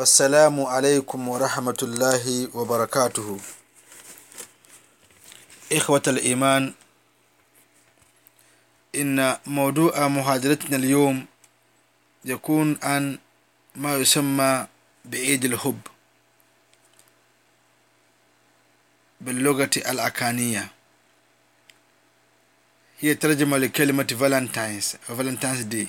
فالسلام عليكم ورحمة الله وبركاته إخوة الإيمان إن موضوع محاضرتنا اليوم يكون عن ما يسمى بعيد الحب باللغة الأكانية هي ترجمة لكلمة فالنتاينز أو فالنتاينز دي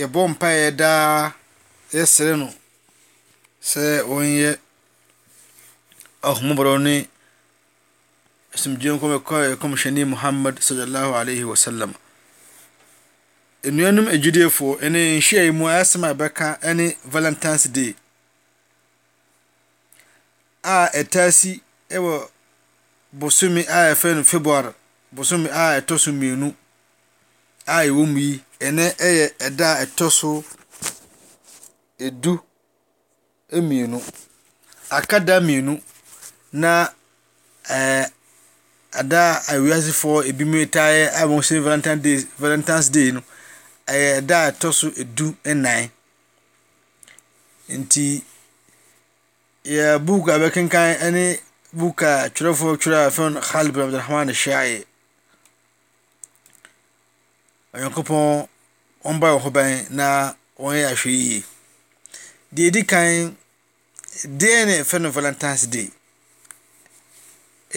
yɛbɔ mpaeɛ daa yɛsrɛ no sɛ ɔnyɛ ahomɔborɔ ne asomdwoe nkɔm ɛkɔ ɛkɔmhyɛni muhammad sallallahu alaihi wasallam nnuanom adwudeɛfoɔ ɛne nhwɛ yi mu asɛm a ɛbɛka ɛne valentine's day a ɛtaa si ɛwɔ bosome a ɛfɛ no february bosome a ɛtɔ so mmienu a ɛwɔ mu yi, ɛnnɛ yɛ ɛda a ɛtɔ so du mmienu. Aka da mmienu na ɛɛ ɛda a wiasefoɔ binom taa yɛ a wɔfrɛ sɛ valantine day valantines day no, ɛyɛ ɛda a ɛtɔ so du nnan. Nti yɛ buuku a yɛbɛkenkan ne buuku a twerɛfoɔ twerɛ a wɔfrɛ no Khaled bin Abdul Rahman Shaae. Onyankopɔn mma yɛn ho ban na wɔyɛ ahwɛyie. Deɛ ɛdi kan, deɛn na yɛfrɛ no valantines day?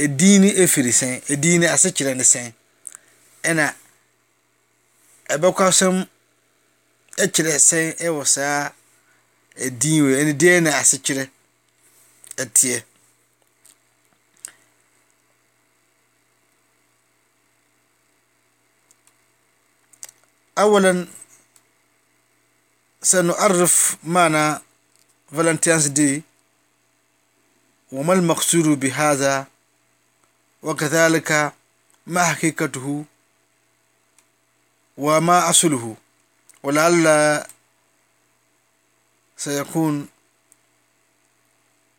Ɛdin no firi sɛn? Ɛdin no asekyerɛ ne sɛn? Ɛna abakɔsɛm kyerɛ sɛn wɔ saa ɛdin wei ɛne deɛn na asekyerɛ teɛ? أولا سنعرف معنى فالنتينز دي وما المقصود بهذا وكذلك ما حقيقته وما أصله ولعل سيكون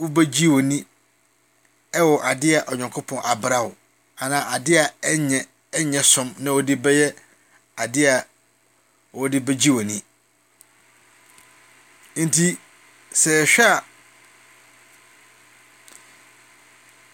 wobegye w'ani wɔ ade a Onyankopɔn abara wo anaa ade a ɛnyɛ ɛnyɛ som na wode bɛyɛ ade a wode begye w'ani. Enti sɛ yɛhwɛ a,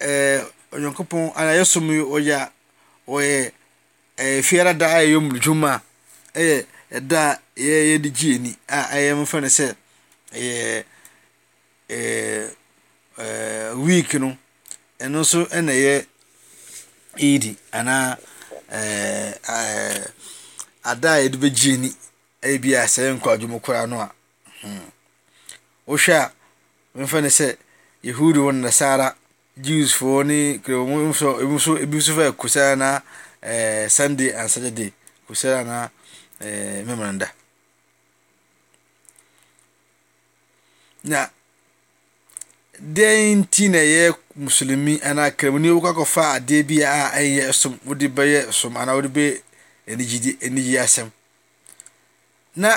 Ɛɛ, Onyankopɔn a yɛsom yi, ɔyɛ a ɔyɛ ɛɛ fiara da a ɛyɛ mu dwuma a ɛyɛ ɛda a yɛyɛ yɛde gye ani a ɛyɛ mfa no sɛ ɛyɛ ɛɛ ɛɛ week no ɛno nso na ɛyɛ eidi anaa ɛɛ ɛɛ ada a yɛde bɛgye ani ebi a sɛ yɛnkɔ adwuma koraa no a. Hmm. Wohwɛ a, mfa ne sɛ Yehudi wɔn na saa ara Jewsfoɔ ne wɔn nso ebi nso ebi nso fɛ kusara na ɛɛ eh, Sunday and Saturday kusara na ɛɛ eh, mmemmanda. Na dɛn nti na ɛyɛ musulumi anaa kramuni wokɔ akɔfa adeɛ bi a ɛnyɛ som wode bɛyɛ som anaa wode bɛ anigye anigye asɛm na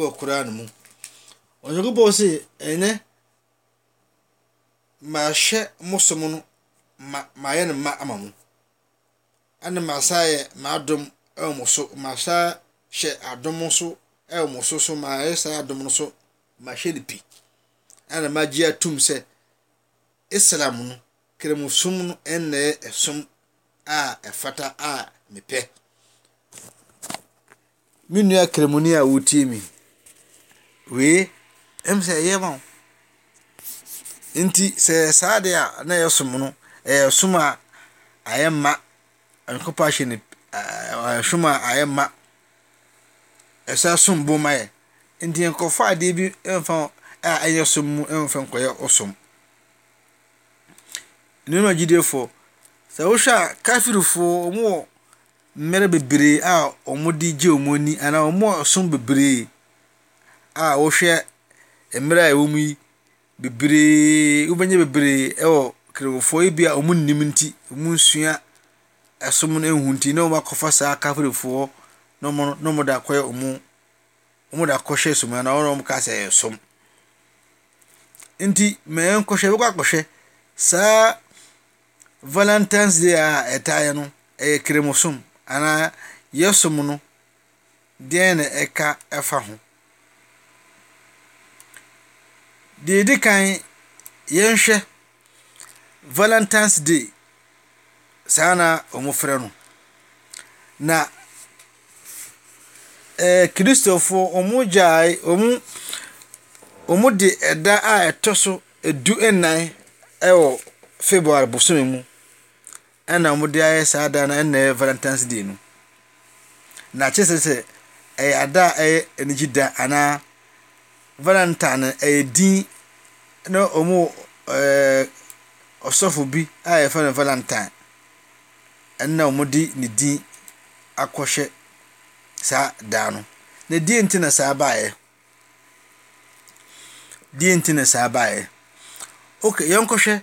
wɔ koraa no mu. Onyankopɔn se, Ɛnnɛ mahwɛ mo som no ma mayɛ no mma ama mo, ɛna masan ayɛ m'adom wɔ mo so, masan hyɛ adom so wɔ mo so so mayɛ saa adom no so mahwɛ no pi, ɛna magye atum sɛ Islam no Kremosom no nnɛɛ ɛsom a ɛfata a mepɛ. Me nua Kremoni a wotie me yi, wei ɛm sɛ ɛyɛ ma wo. Nti sɛ ɛyɛ saa deɛ a na ɛyɛ som no, ɛyɛ som a ayɛ mma. Onyankopɔn ahyɛ no ɛɛ som a ayɛ mma. Ɛsɛ som bo ma yɛn. Nti nkɔfa adeɛ bi mfa a ɛnyɛ som mu mfa nkɔyɛ wo som. Nnuanom agyidefo, sɛ wohwɛ a kafirifo wɔn wɔ mmɛrɛ bebree a wɔde gye wɔn ani anaa wɔn wɔ ɔsom bebree a wohwɛ mmɛrɛ a ɛwɔ mu yi bebree wobɛnya bebree ɛwɔ kremofo yi bia wɔn nnim nti wɔn nsua ɛsom no nhu nti na wɔn akɔ fa saa kafirifo na wɔn de akɔyɛ wɔn. Wɔn da kɔhwɛ som anaa wɔn na wɔn kaa sɛ ɛyɛ som. Nti ma yɛn kɔhwɛ yɛbɛkɔ akɔhwɛ saa Valentine's Day a ɛtaa yɛ no ɛyɛ kremosom anaa yɛ som no deɛn na ɛka ɛfa ho. Deɛ edi kan yɛnhwɛ. Valentine's Day, saa na wɔfrɛ no. Na eh, Kristofo wɔgyae wɔn wɔde ɛda a ɛtɔ so du nnan wɔ February bosome mu Ɛna wɔde ayɛ saa da no ɛna ɛyɛ Valentine's Day no. Na kyerɛ sɛ sɛ ɛyɛ ada a ɛyɛ anigye da anaa Valentine no ɛyɛ din na wɔn ɛɛ ɔsɔfo bi a yɛfrɛ no Valentine ɛna wɔde ne din akɔhyɛ saa da no. Na deɛ nti na saa baeɛ? Deɛ nti na saa baeɛ? Okay, yɛnkɔhwɛ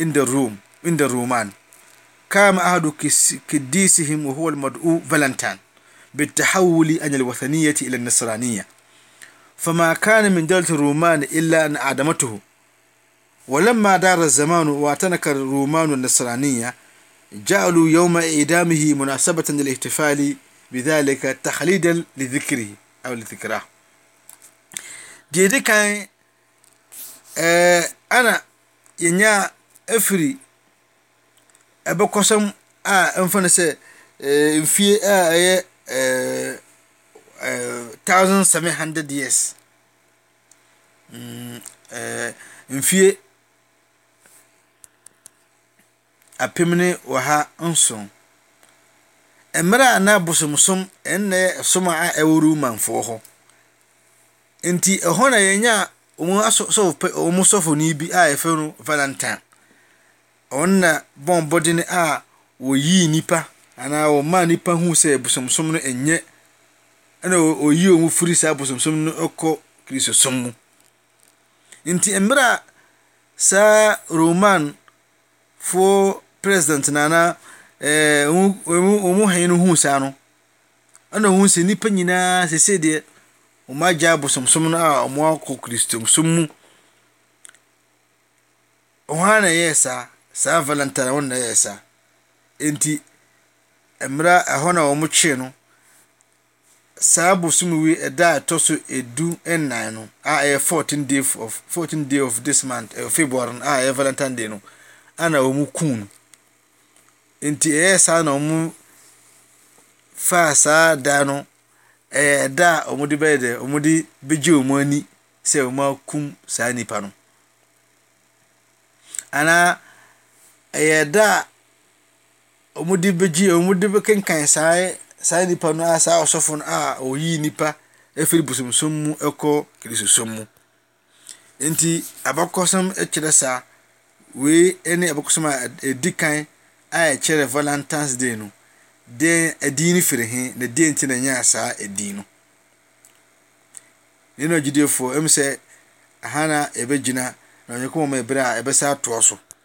عند الروم عند الرومان قام أحد كديسهم وهو المدعو فالنتان بالتحول عن الوثنية إلى النصرانية فما كان من دولة الرومان إلا أن أعدمته ولما دار الزمان واعتنك الرومان النصرانية جعلوا يوم إدامه مناسبة للاحتفال بذلك تخليدا لذكره أو لذكره دي دي كان Ɛɛ na yɛnyaa afiri abakɔsɛm a wɔfrɛ no sɛ mfeɛ a ɛyɛ thousand seven hundred years, mfeɛ. apem ne ɔha nson. Mmerɛ a na bosomsom nnɛɛ som a ɛwɔ Romanfoɔ hɔ. Nti ɛhɔ na yɛnyaa wɔn asɔfopɛ wɔn sɔfoni bi a yɛfrɛ no Valentine. Ɔno na bɔɔ mmɔden a wɔyii nnipa anaa wɔmaa nnipa huu sɛ bosomsom no nyɛ ɛna ɔyii wɔn firi saa bosomsom no kɔ Kristosom mu. Enti mmerɛ a saa Romanfoɔ president no anaa ɛɛ wɔn wɔn hene no huu saa no, ɛna ɔhuu sɛ nnipa nyina ara seesei deɛ wɔagyae abosomsom no a wɔakɔ Kristosom mu. Hwan na ɛyɛɛ saa? Saa Valentine wɔn na ɛyɛɛ saa. Enti mmerɛ a ɛhɔ na wɔtwee no, saa bosome da a ɛtɔ so edu nnan no a ɛyɛ fourteen day of fourteen day of this month ɛyɛ february no a ɛyɛ valentine day no ana wɔn kum no nti ɛyɛ saa na wɔn faa saa da no ɛyɛ ɛda a wɔn de bɛyɛ dɛ wɔn de bɛgye wɔn ani sɛ wɔn akum saa nipa no anaa ɛyɛ ɛda a Wɔde begye, wɔde bɛkenkan saa saa nipa no a saa ɔsɔfo no a ɔyii nipa efiri bosomsom mu ɛkɔ kristosom mu. Nti abakɔsɛm kyerɛ saa. Wei ɛne abakɔsɛm a ɛdi kan a ɛkyerɛ Valentine's Day no. Deɛn ɛdin no firi he na deɛn nti na ɛnyaa saa ɛdin no. Ne na gyidiefoɔ ɛmu sɛ aha na ɛbɛgyina na ɔnyɛ kɔn wɔn ɛberɛ a ɛbɛsa atoɔ so.